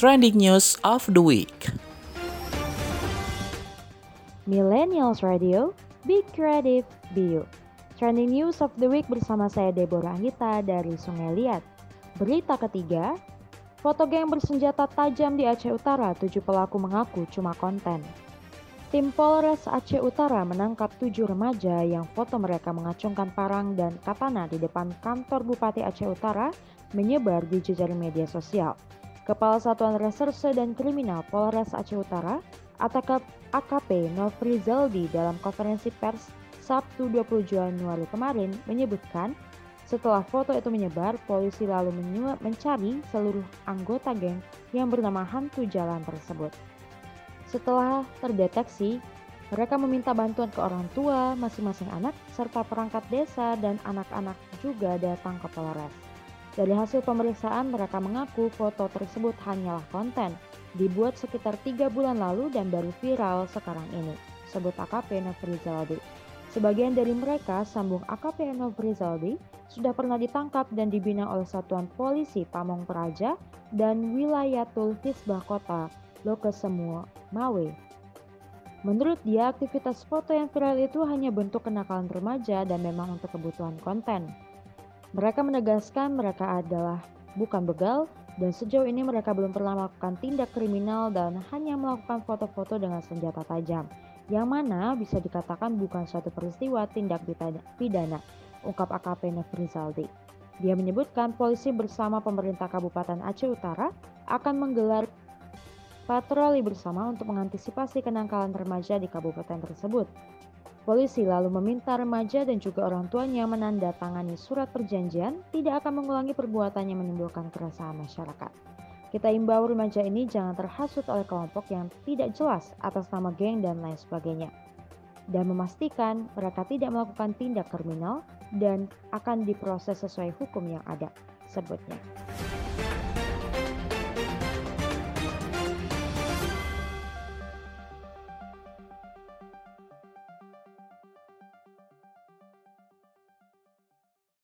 Trending News of the Week. Millennials Radio, Be Creative, Be You. Trending News of the Week bersama saya Deborah Anggita dari Sungai Liat. Berita ketiga, foto geng bersenjata tajam di Aceh Utara, tujuh pelaku mengaku cuma konten. Tim Polres Aceh Utara menangkap tujuh remaja yang foto mereka mengacungkan parang dan katana di depan kantor Bupati Aceh Utara menyebar di jejaring media sosial. Kepala Satuan Reserse dan Kriminal Polres Aceh Utara, AKP Nofrizaldi dalam konferensi pers Sabtu 20 Januari kemarin menyebutkan setelah foto itu menyebar, polisi lalu mencari seluruh anggota geng yang bernama Hantu Jalan tersebut. Setelah terdeteksi, mereka meminta bantuan ke orang tua, masing-masing anak, serta perangkat desa dan anak-anak juga datang ke Polres. Dari hasil pemeriksaan, mereka mengaku foto tersebut hanyalah konten, dibuat sekitar tiga bulan lalu dan baru viral sekarang ini, sebut AKP Nofrizaldi. Sebagian dari mereka, sambung AKP Nofrizaldi, sudah pernah ditangkap dan dibina oleh Satuan Polisi Pamong Praja dan Wilayatul Hisbah Kota Lokesemua Mawe. Menurut dia, aktivitas foto yang viral itu hanya bentuk kenakalan remaja dan memang untuk kebutuhan konten. Mereka menegaskan mereka adalah bukan begal dan sejauh ini mereka belum pernah melakukan tindak kriminal dan hanya melakukan foto-foto dengan senjata tajam, yang mana bisa dikatakan bukan suatu peristiwa tindak pidana, ungkap AKP Nefrizaldi. Dia menyebutkan polisi bersama pemerintah Kabupaten Aceh Utara akan menggelar patroli bersama untuk mengantisipasi kenakalan remaja di kabupaten tersebut. Polisi lalu meminta remaja dan juga orang tuanya menandatangani surat perjanjian tidak akan mengulangi perbuatannya menimbulkan keresahan masyarakat. Kita imbau remaja ini jangan terhasut oleh kelompok yang tidak jelas atas nama geng dan lain sebagainya. Dan memastikan mereka tidak melakukan tindak kriminal dan akan diproses sesuai hukum yang ada, sebutnya.